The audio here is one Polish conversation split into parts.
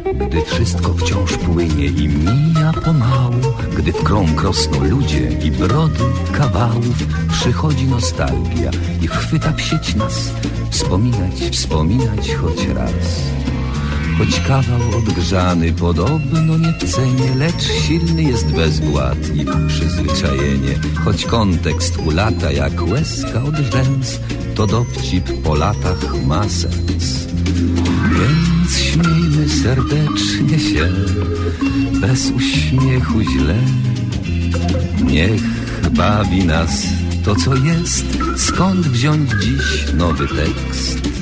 Gdy wszystko wciąż płynie i mija pomału Gdy w krąg rosną ludzie i brody kawałów Przychodzi nostalgia i chwyta w nas Wspominać, wspominać choć raz Choć kawał odgrzany podobno nie w cenie Lecz silny jest bezwład i przyzwyczajenie. Choć kontekst ulata jak łezka od rzęs To dowcip po latach ma sens. Więc śmiejmy serdecznie się Bez uśmiechu źle. Niech bawi nas to co jest Skąd wziąć dziś nowy tekst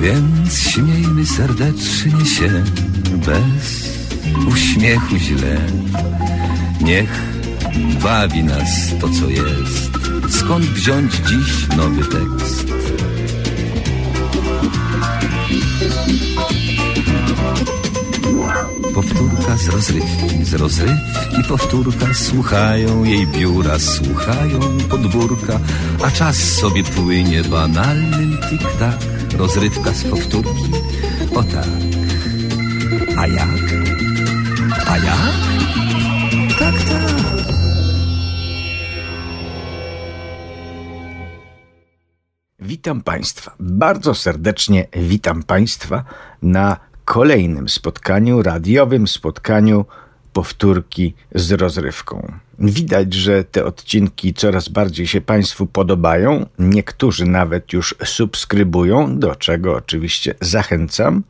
Więc śmiejmy serdecznie się bez uśmiechu źle. Niech bawi nas to, co jest. Skąd wziąć dziś nowy tekst? Powtórka z rozrywki, z rozrywki powtórka Słuchają jej biura, słuchają podwórka A czas sobie płynie banalnym tik-tak Rozrywka z powtórki, o tak A jak? A jak? Tak, tak Witam Państwa, bardzo serdecznie witam Państwa na kolejnym spotkaniu, radiowym spotkaniu powtórki z rozrywką. Widać, że te odcinki coraz bardziej się Państwu podobają. Niektórzy nawet już subskrybują, do czego oczywiście zachęcam.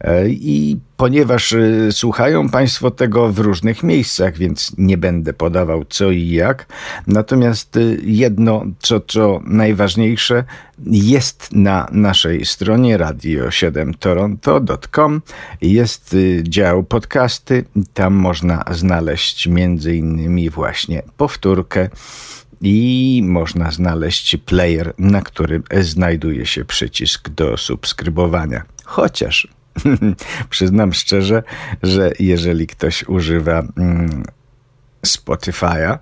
E, I ponieważ e, słuchają Państwo tego w różnych miejscach, więc nie będę podawał co i jak. Natomiast e, jedno, co, co najważniejsze, jest na naszej stronie radio7toronto.com. Jest dział podcasty. Tam można znaleźć między innymi właśnie właśnie powtórkę i można znaleźć player, na którym znajduje się przycisk do subskrybowania. Chociaż przyznam szczerze, że jeżeli ktoś używa mm, Spotify'a,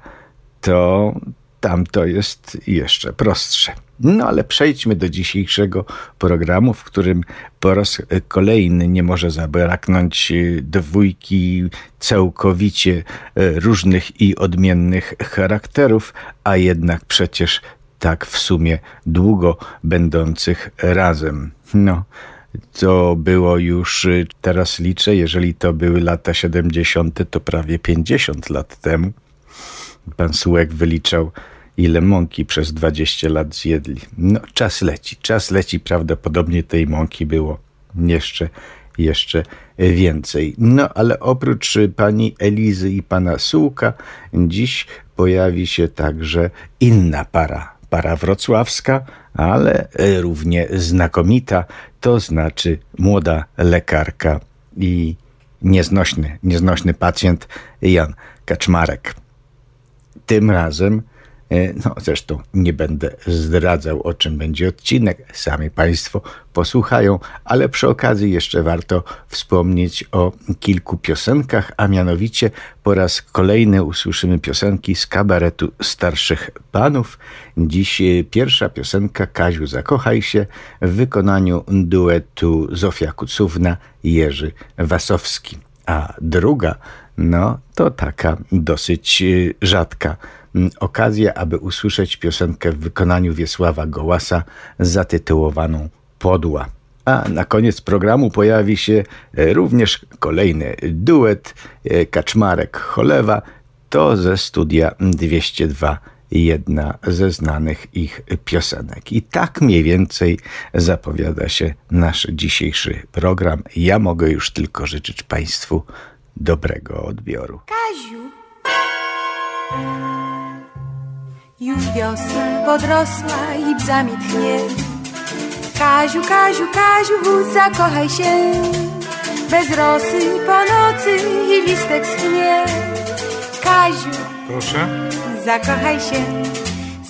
to tam to jest jeszcze prostsze. No ale przejdźmy do dzisiejszego programu, w którym po raz kolejny nie może zabraknąć e, dwójki całkowicie e, różnych i odmiennych charakterów, a jednak przecież tak w sumie długo będących razem. No, to było już, e, teraz liczę, jeżeli to były lata 70., to prawie 50 lat temu. Pan Sułek wyliczał ile mąki przez 20 lat zjedli. No, czas leci, czas leci, prawdopodobnie tej mąki było jeszcze, jeszcze więcej. No, ale oprócz pani Elizy i pana Sułka, dziś pojawi się także inna para, para wrocławska, ale równie znakomita, to znaczy młoda lekarka i nieznośny, nieznośny pacjent Jan Kaczmarek. Tym razem no, zresztą nie będę zdradzał, o czym będzie odcinek, sami Państwo posłuchają, ale przy okazji jeszcze warto wspomnieć o kilku piosenkach, a mianowicie po raz kolejny usłyszymy piosenki z kabaretu starszych panów. Dziś e, pierwsza piosenka Kaziu Zakochaj się w wykonaniu duetu Zofia Kucówna Jerzy Wasowski, a druga no to taka dosyć e, rzadka okazję, aby usłyszeć piosenkę w wykonaniu Wiesława Gołasa zatytułowaną Podła. A na koniec programu pojawi się e, również kolejny duet e, Kaczmarek-Cholewa, to ze studia 202 jedna ze znanych ich piosenek. I tak mniej więcej zapowiada się nasz dzisiejszy program. Ja mogę już tylko życzyć Państwu dobrego odbioru. Kaziu! Już wiosna podrosła i bzami tchnie Kaziu, Kaziu, Kaziu, zakochaj się. Bez rosy po nocy i listek schnie. Kaziu, Proszę? zakochaj się.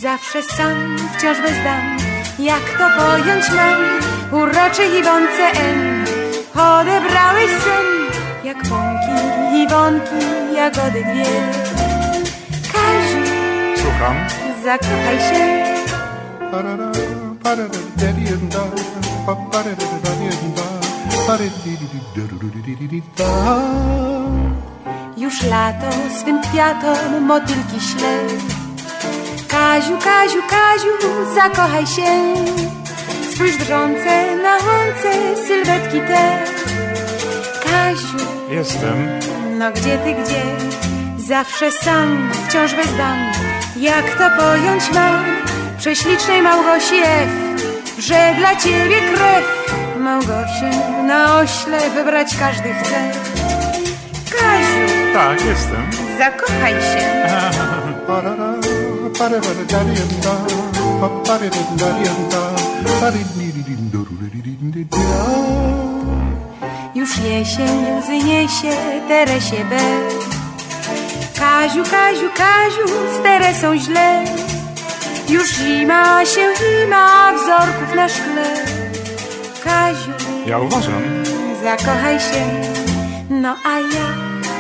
Zawsze sam, wciąż bez dam. Jak to pojąć mam? Uroczej Iwonce N Odebrałeś sen Jak pąki, Iwonki, jagody dwie kocham. Zakochaj się. Już lato swym kwiatom motylki śle. Kaziu, Kaziu, Kaziu, zakochaj się. Spójrz drżące na łące sylwetki te. Kaziu. Jestem. No gdzie ty, gdzie? Zawsze sam, wciąż bezdomny jak to pojąć mam, prześlicznej Małgosi F, że dla ciebie krew, Małgosię, na no ośle wybrać każdy chce. Kaziu, Tak, jestem. zakochaj się, już jesień łzy niesie Teresie B. Kaziu, Kaziu, Kaziu, z Teresą źle. Już zima się zima wzorków na szkle. Kaziu, Ja uważam. zakochaj się. No a ja,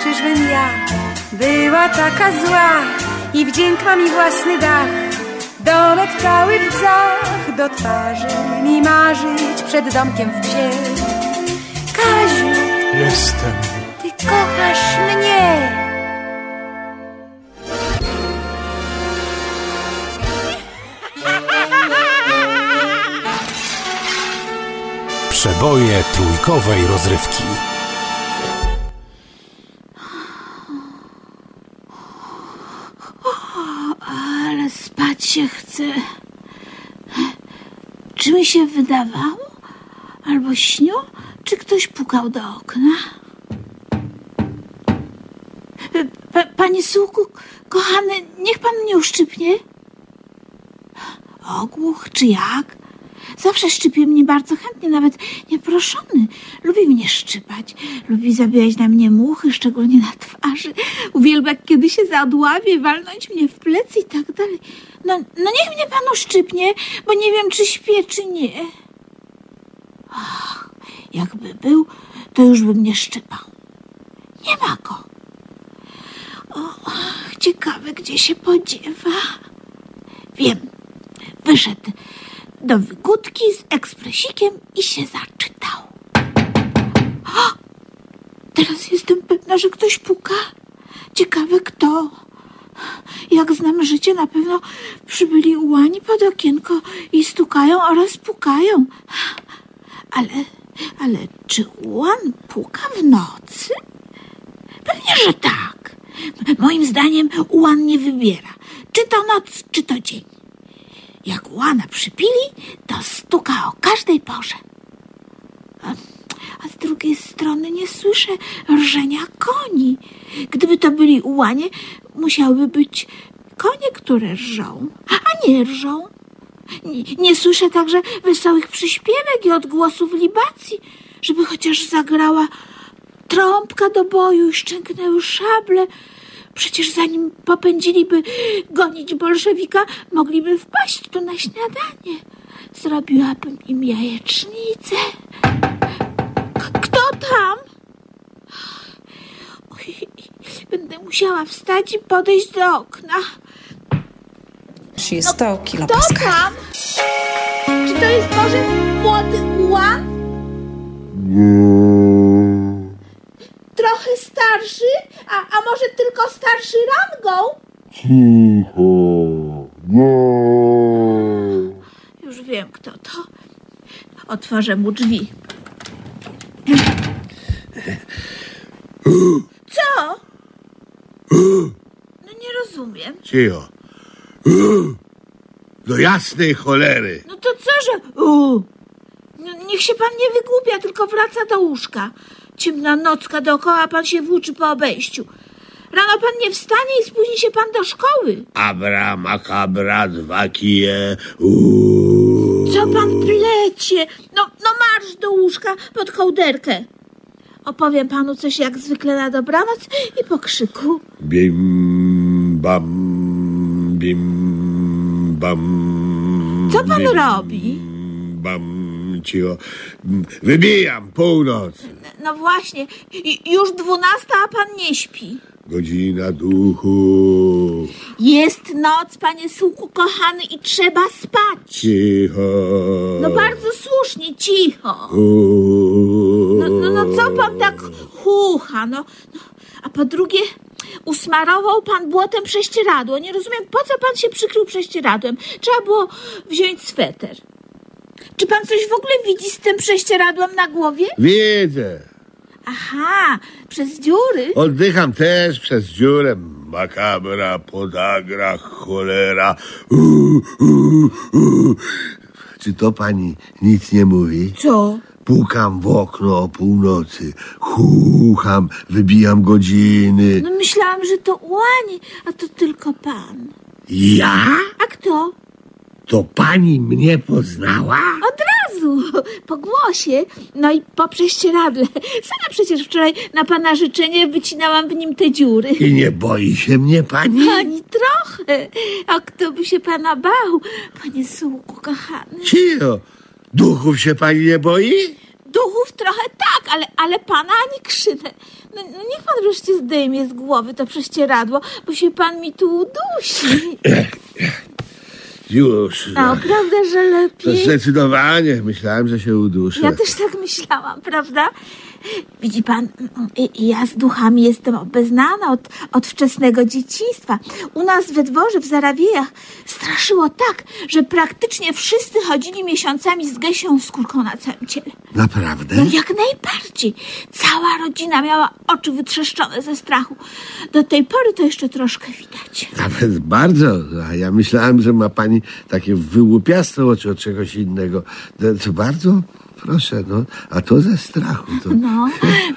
czyżbym ja Była taka zła? I wdzięk ma mi własny dach. Domek cały w bzach Do twarzy mi marzyć Przed domkiem w psie. Kaziu, Jestem. ty kochasz mnie Przeboje trójkowej rozrywki. Ale spać się chce. Czy mi się wydawało? Albo śnił? Czy ktoś pukał do okna? Pa, panie Sułku, kochany, niech pan mnie uszczypnie. Ogłuch czy jak? Zawsze szczypie mnie bardzo chętnie, nawet nieproszony. Lubi mnie szczypać, lubi zabijać na mnie muchy, szczególnie na twarzy. Uwielbia, kiedy się zadławie, walnąć mnie w plecy i tak dalej. No, no niech mnie pan uszczypnie, bo nie wiem, czy śpię, czy nie. Ach, jakby był, to już by mnie szczypał. Nie ma go. O, ciekawe, gdzie się podziewa. Wiem, wyszedł do wygódki z ekspresikiem i się zaczytał. O! Teraz jestem pewna, że ktoś puka. Ciekawe kto. Jak znam życie, na pewno przybyli ułani pod okienko i stukają oraz pukają. Ale, ale czy ułan puka w nocy? Pewnie, że tak. Moim zdaniem ułan nie wybiera, czy to noc, czy to dzień. Jak łana przypili, to stuka o każdej porze. A, a z drugiej strony nie słyszę rżenia koni. Gdyby to byli ułanie, musiałyby być konie, które rżą, a nie rżą. Nie, nie słyszę także wesołych przyśpiewek i odgłosów libacji, żeby chociaż zagrała trąbka do boju i szczęknęły szable. Przecież zanim popędziliby gonić bolszewika, mogliby wpaść tu na śniadanie. Zrobiłabym im jajecznicę. K- kto tam? Oj, będę musiała wstać i podejść do okna. Ci 100 kilo Kto tam? Czy to jest może młody ułan? Trochę starszy, a, a może tylko starszy rangą? Już wiem, kto to. Otworzę mu drzwi. Co? No nie rozumiem. Cicho. Do jasnej cholery. No to co, że... U. No, niech się pan nie wygłupia, tylko wraca do łóżka. Ciemna nocka dookoła, a pan się włóczy po obejściu. Rano pan nie wstanie i spóźni się pan do szkoły. Abra, makabra, dwa kije. Uuu. Co pan plecie? No, no marsz do łóżka pod kołderkę. Opowiem panu coś jak zwykle na dobranoc i po krzyku. Bim, bam, bim, bam. Co pan bim, robi? Bam, cicho. Wybijam północ. No właśnie, i- już dwunasta, a pan nie śpi. Godzina duchu. Jest noc, panie sułku kochany, i trzeba spać. Cicho. No bardzo słusznie, cicho. No, no, no co pan tak chucha, no, no. A po drugie, usmarował pan błotem prześcieradło. Nie rozumiem, po co pan się przykrył prześcieradłem? Trzeba było wziąć sweter. Czy pan coś w ogóle widzi z tym prześcieradłem na głowie? Widzę. Aha, przez dziury. Oddycham też przez dziurę. Makabra, podagra, cholera. Czy to pani nic nie mówi? Co? Pukam w okno o północy, chucham, wybijam godziny. No myślałam, że to łani, a to tylko pan. Ja? A kto? To pani mnie poznała? Od razu, po głosie, no i po prześcieradle. Sama przecież wczoraj na pana życzenie wycinałam w nim te dziury. I nie boi się mnie pani? Ani trochę. A kto by się pana bał, panie sułku kochany? Cicho. Duchów się pani nie boi? Duchów trochę tak, ale, ale pana ani krzynę. No, no niech pan wreszcie zdejmie z głowy to prześcieradło, bo się pan mi tu udusi. Już. A prawda, że To lepiej? zdecydowanie. Myślałem, że się uduszę. Ja też tak myślałam, prawda? Widzi pan, i- ja z duchami jestem obeznana od, od wczesnego dzieciństwa. U nas we dworze w Zarawiejach straszyło tak, że praktycznie wszyscy chodzili miesiącami z gęsią skórką na całym ciele. Naprawdę? No jak najbardziej. Cała rodzina miała oczy wytrzeszczone ze strachu. Do tej pory to jeszcze troszkę widać. Nawet bardzo. A ja myślałem, że ma pani takie wyłupiaste oczy od czegoś innego. To bardzo proszę, no. A to ze strachu. To... No,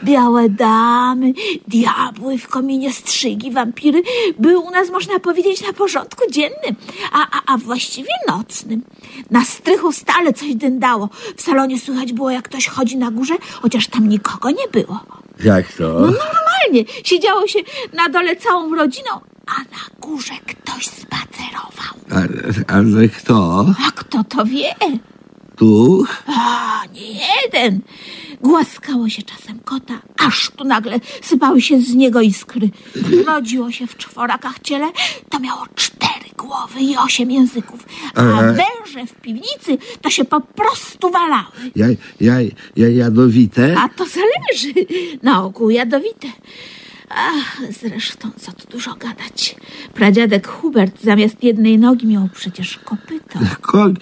białe damy, diabły w kominie, strzygi, wampiry były u nas, można powiedzieć, na porządku dziennym, a, a, a właściwie nocnym. Na strychu stale coś dędało. W salonie słychać było, jak ktoś chodzi na górze, chociaż tam nikogo nie było. Jak to? No normalnie, siedziało się na dole całą rodziną, a na górze ktoś spacerował. A, ale kto? A kto to wie? Duch? A, nie jeden. Głaskało się czasem kota, aż tu nagle sypały się z niego iskry. Rodziło się w czworakach ciele, to miało cztery głowy i osiem języków. A Aha. węże w piwnicy to się po prostu walały. Ja, ja, ja jadowite? A to zależy. Na ogół jadowite. Ach, zresztą, co tu dużo gadać. Pradziadek Hubert zamiast jednej nogi miał przecież kopyto. Koń,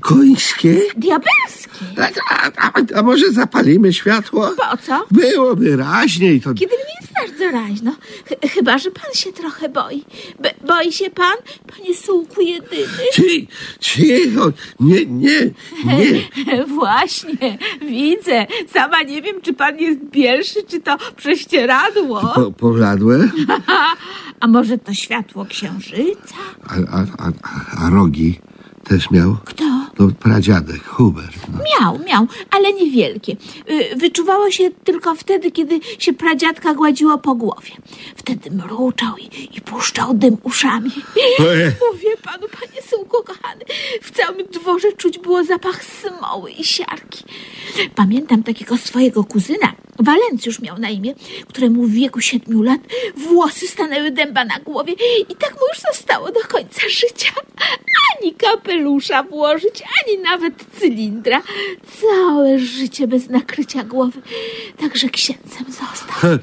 końskie? Diabelskie. A, a, a, a może zapalimy światło? Po co? Byłoby raźniej. To... Kiedy nie jest bardzo raźno. Ch- chyba, że pan się trochę boi. B- boi się pan, panie sułku jedyny? Ci, cicho, nie, nie, nie. Właśnie, widzę. Sama nie wiem, czy pan jest bielszy, czy to prześcieradło. Po, pobladłe? A może to światło księżyca? A, a, a, a rogi też miał? Kto? No, pradziadek, Hubert. No. Miał, miał, ale niewielkie. Y, Wyczuwało się tylko wtedy, kiedy się pradziadka gładziło po głowie. Wtedy mruczał i, i puszczał dym uszami. Ojej. Mówię panu, panie sułku kochany, w całym dworze czuć było zapach smoły i siarki. Pamiętam takiego swojego kuzyna, Walencjusz miał na imię, któremu w wieku siedmiu lat włosy stanęły dęba na głowie i tak mu już zostało do końca życia. Ani kapelusza włożyć, ani nawet cylindra. Całe życie bez nakrycia głowy. Także księdzem został.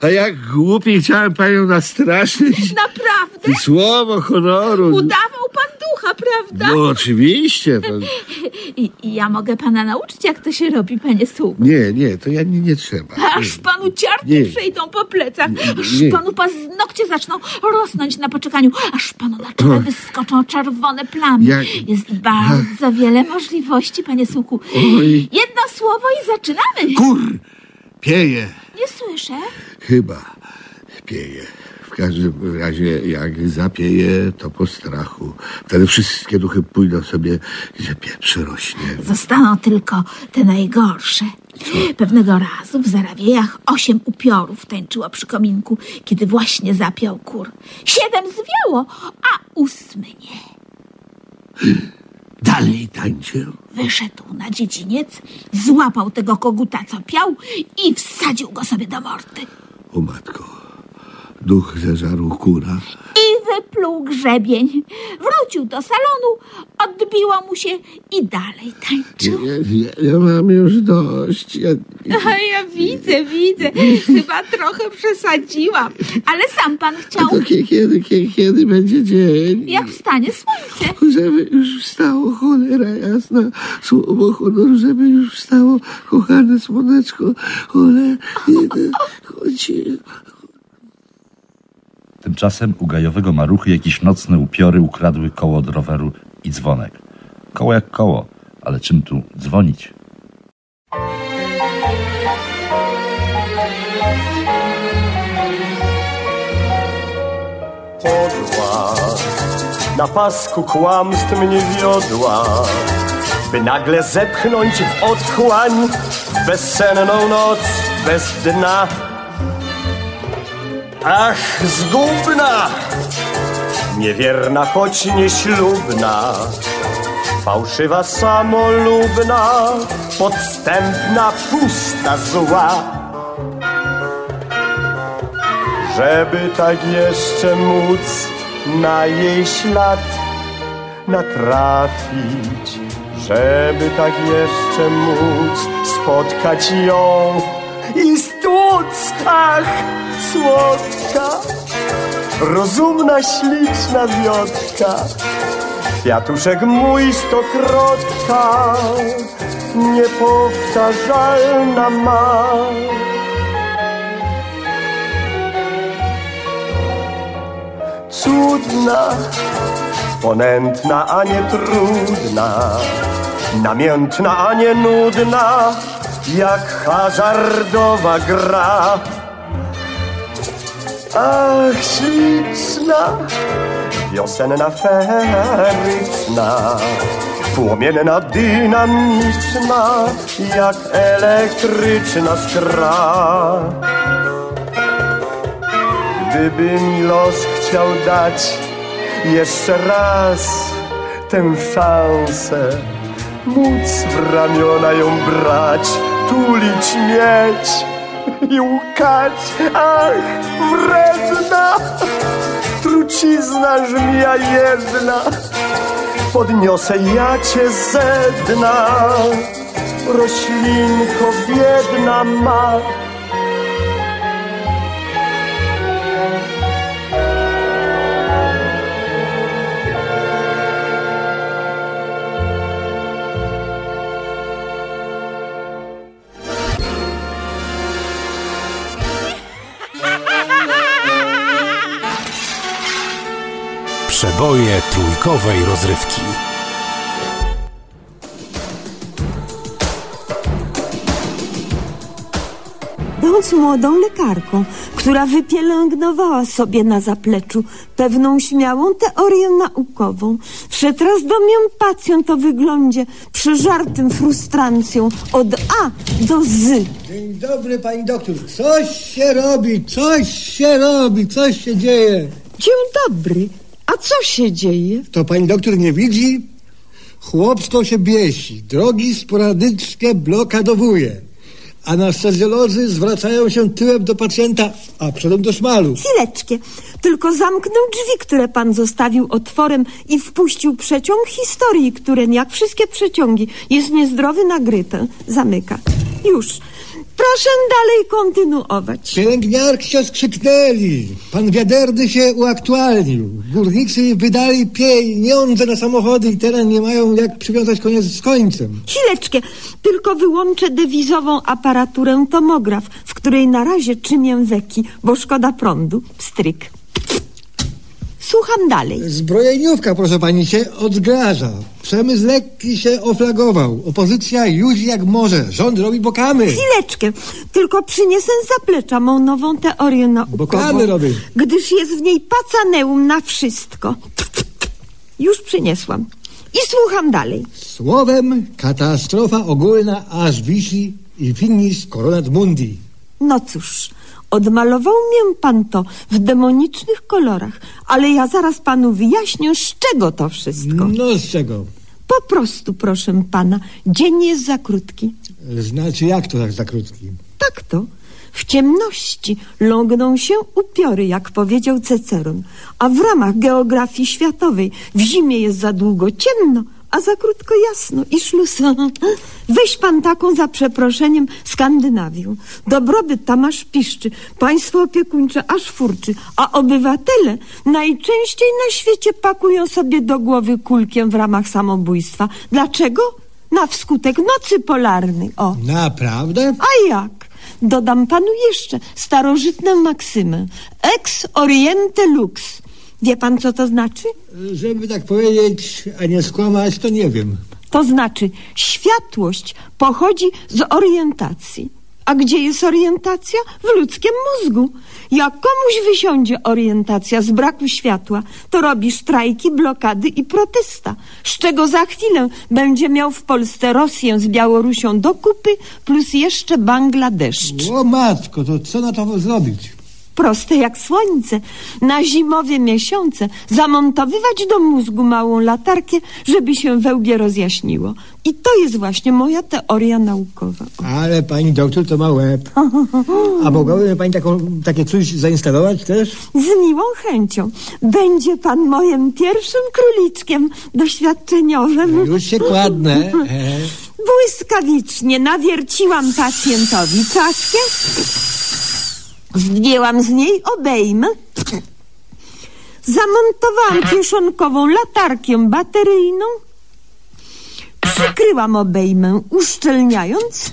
A jak głupi chciałem panią nastraszyć. Naprawdę? Słowo honoru. Udawał pan ducha, prawda? No oczywiście. To... I, I ja mogę pana nauczyć, jak to się robi, panie sługu. Nie, nie, to ja nie, nie trzeba. Aż panu ciarki Nie. przejdą po plecach, aż nie. panu paznokcie zaczną rosnąć na poczekaniu, aż panu na czele wyskoczą czerwone plamy. Ja- Jest bardzo wiele możliwości, panie słuchu. Oj. Jedno słowo i zaczynamy. Kur, pieje. Nie słyszę. Chyba pieje. W każdym razie jak zapieje, to po strachu. Wtedy wszystkie duchy pójdą sobie, gdzie pieprz rośnie. Zostaną tylko te najgorsze. Pewnego razu w Zarawiejach osiem upiorów tańczyło przy kominku, kiedy właśnie zapiał kur. Siedem zwiało, a ósmy nie. Dalej tańczę. Wyszedł na dziedziniec, złapał tego koguta, co piał i wsadził go sobie do mordy. O matko, duch zeżarł kura. I wypluł grzebień. Wrócił do salonu, odbiło mu się i dalej tańczył. Ja, ja, ja mam już dość. Ja, A ja widzę, widzę. Chyba trochę przesadziłam. Ale sam pan chciał, kiedy, kiedy, kiedy będzie dzień? jak wstanie słońce. Żeby już wstało, cholera jasna, słowo honoru, żeby już wstało, kochane słoneczko, cholera, chodź, Tymczasem u gajowego maruchy jakieś nocne upiory ukradły koło od roweru i dzwonek. Koło jak koło, ale czym tu dzwonić? podła Na pasku kłamstw mnie wiodła By nagle zepchnąć w otchłań Bezsenną noc bez dna Ach, zgubna! Niewierna, choć nieślubna. Fałszywa, samolubna. Podstępna, pusta, zła. Żeby tak jeszcze móc na jej ślad natrafić, żeby tak jeszcze móc spotkać ją i stłuc, ach, rozumna, śliczna wiotka, kwiatuszek mój stokrotka, niepowtarzalna ma. cudna, ponętna, a nie trudna, namiętna, a nie nudna, jak hazardowa gra. Ach, śliczna, wiosenna, feryczna, płomienna, dynamiczna, jak elektryczna skra. Gdyby mi los chciał dać jeszcze raz tę szansę, móc w ramiona ją brać, tulić, mieć i łkać, ach, wredna, trucizna żmija jedna, podniosę ja cię ze dna, roślinko biedna ma. Przeboje trójkowej rozrywki. Będąc młodą lekarką, która wypielęgnowała sobie na zapleczu pewną śmiałą teorię naukową, wszedł raz do mnie pacjent o wyglądzie przeżartym frustrancją od A do Z. Dzień dobry, pani doktor. Coś się robi, coś się robi, coś się dzieje. Dzień dobry. A co się dzieje? To pani doktor nie widzi? Chłopstwo się biesi, drogi sporadycznie blokadowuje. Anestezjolodzy zwracają się tyłem do pacjenta, a przodem do szmalu. Chwileczkę. Tylko zamknął drzwi, które pan zostawił otworem i wpuścił przeciąg historii, który, jak wszystkie przeciągi, jest niezdrowy na grypę. Zamyka. Już. Proszę dalej kontynuować. Pielęgniarki się skrzyknęli. Pan Wiaderny się uaktualnił. Górnicy wydali pieniądze na samochody i teraz nie mają jak przywiązać koniec z końcem. Chwileczkę. Tylko wyłączę dewizową aparaturę tomograf, w której na razie czymię weki, bo szkoda prądu. Pstryk. Słucham dalej. Zbrojeniówka, proszę pani, się odgraża. Przemysł lekki się oflagował. Opozycja już jak może. Rząd robi bokamy. Chwileczkę, tylko przyniesę z zaplecza mą nową teorię naukową. Bokamy robię. Gdyż jest w niej pacaneum na wszystko. Już przyniesłam. I słucham dalej. Słowem katastrofa ogólna aż wisi i finis coronat mundi. No cóż, odmalował mię pan to w demonicznych kolorach, ale ja zaraz panu wyjaśnię, z czego to wszystko. No z czego? Po prostu, proszę pana, dzień jest za krótki. Znaczy jak to tak za krótki? Tak to. W ciemności lągną się upiory, jak powiedział Ceceron, a w ramach geografii światowej w zimie jest za długo ciemno, a za krótko jasno i szlus. Weź pan taką za przeproszeniem Skandynawię. Dobrobyt tam aż piszczy, państwo opiekuńcze aż furczy, a obywatele najczęściej na świecie pakują sobie do głowy kulkiem w ramach samobójstwa. Dlaczego? Na wskutek nocy polarnej. O. Naprawdę? A jak? Dodam panu jeszcze starożytną maksymę. Ex oriente lux. Wie pan, co to znaczy? Żeby tak powiedzieć, a nie skłamać, to nie wiem. To znaczy, światłość pochodzi z orientacji. A gdzie jest orientacja? W ludzkim mózgu. Jak komuś wysiądzie orientacja z braku światła, to robi strajki, blokady i protesta, z czego za chwilę będzie miał w Polsce Rosję z Białorusią do kupy, plus jeszcze Bangladesz. O matko, to co na to zrobić? Proste jak słońce. Na zimowe miesiące zamontowywać do mózgu małą latarkę, żeby się wełbie rozjaśniło. I to jest właśnie moja teoria naukowa. Ale pani doktor to ma łeb. A mogłaby pani taką, takie coś zainstalować też? Z miłą chęcią. Będzie pan moim pierwszym króliczkiem doświadczeniowym. Już się kładnę. Błyskawicznie nawierciłam pacjentowi czaszkę, zdjęłam z niej obejmę, zamontowałam kieszonkową latarkę bateryjną, przykryłam obejmę, uszczelniając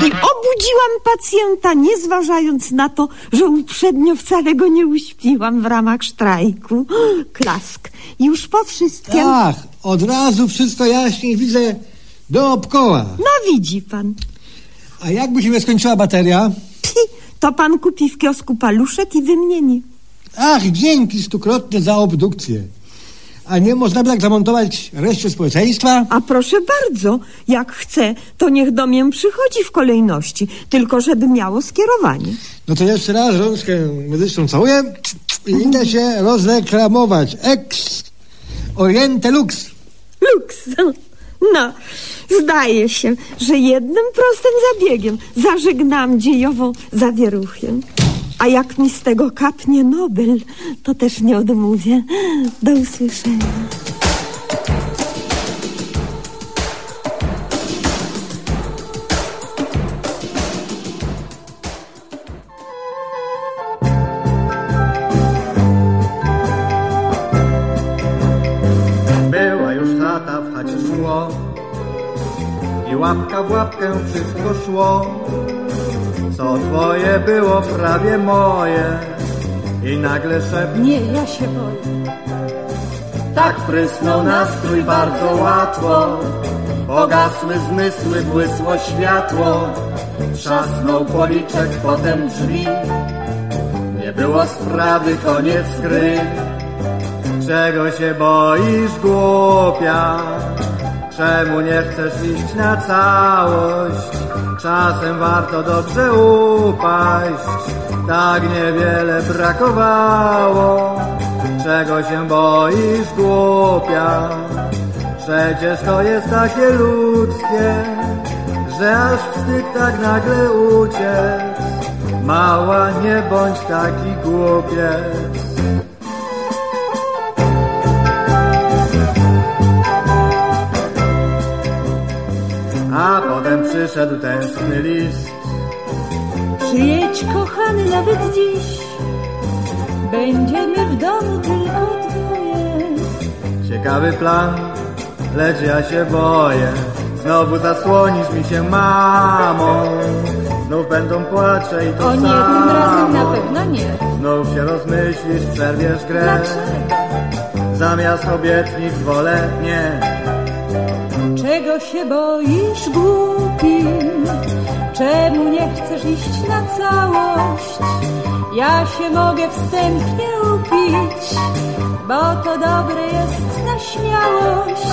i obudziłam pacjenta, nie zważając na to, że uprzednio wcale go nie uśpiłam w ramach strajku. Klask. Już po wszystkim... Tak, od razu wszystko jaśniej widzę dookoła. No widzi pan. A jakby się skończyła bateria? To pan kupi w kiosku paluszek i wymieni. Ach, dzięki stukrotnie za obdukcję. A nie można by tak zamontować reszcie społeczeństwa? A proszę bardzo, jak chce, to niech do mnie przychodzi w kolejności, tylko żeby miało skierowanie. No to jeszcze raz rączkę medyczną całuję i idę się rozreklamować. Ex Oriente Lux. Lux. No, zdaje się, że jednym prostym zabiegiem zażegnam dziejową zawieruchę. A jak mi z tego kapnie Nobel, to też nie odmówię. Do usłyszenia. Łapkę wszystko szło. Co twoje było prawie moje i nagle szept Nie, ja się boję. tak prysnął nastrój bardzo łatwo. Pogasły zmysły, błysło światło, trzasnął policzek, potem drzwi. Nie było sprawy, koniec gry. Czego się boisz, głupia? Czemu nie chcesz iść na całość? Czasem warto dobrze upaść, tak niewiele brakowało. Czego się boisz, głupia? Przecież to jest takie ludzkie, że aż wstyd tak nagle uciec. Mała, nie bądź taki głupiec. Przyszedł tęskny list. Przyjedź, kochany, nawet dziś. Będziemy w domu tylko dwoje. Ciekawy plan, lecz ja się boję. Znowu zasłonisz mi się mamą. Znów będą płacze i to O nie, samo. tym razem na pewno nie. Znów się rozmyślisz, przerwiesz grę. Dlaczego? Zamiast obietnic wolę nie. Czego się boisz, głupi? Czemu nie chcesz iść na całość? Ja się mogę wstępnie upić, bo to dobre jest na śmiałość.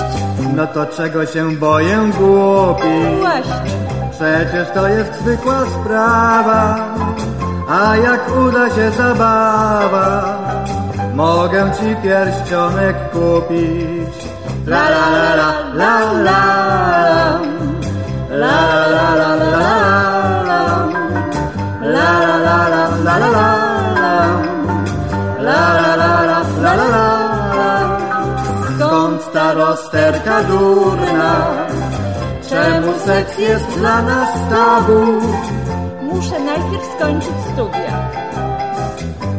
No to czego się boję, głupi? Właśnie, Przecież to jest zwykła sprawa. A jak uda się zabawa, mogę ci pierścionek kupić. La la la la la la. La la la la la la. La la la la la la la. La la la la la la la. Skąd ta rozterka durna? Czemu seks jest dla nas tabu? muszę najpierw skończyć studia.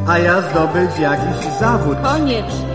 A ja zdobyć jakiś zawód. Koniecznie.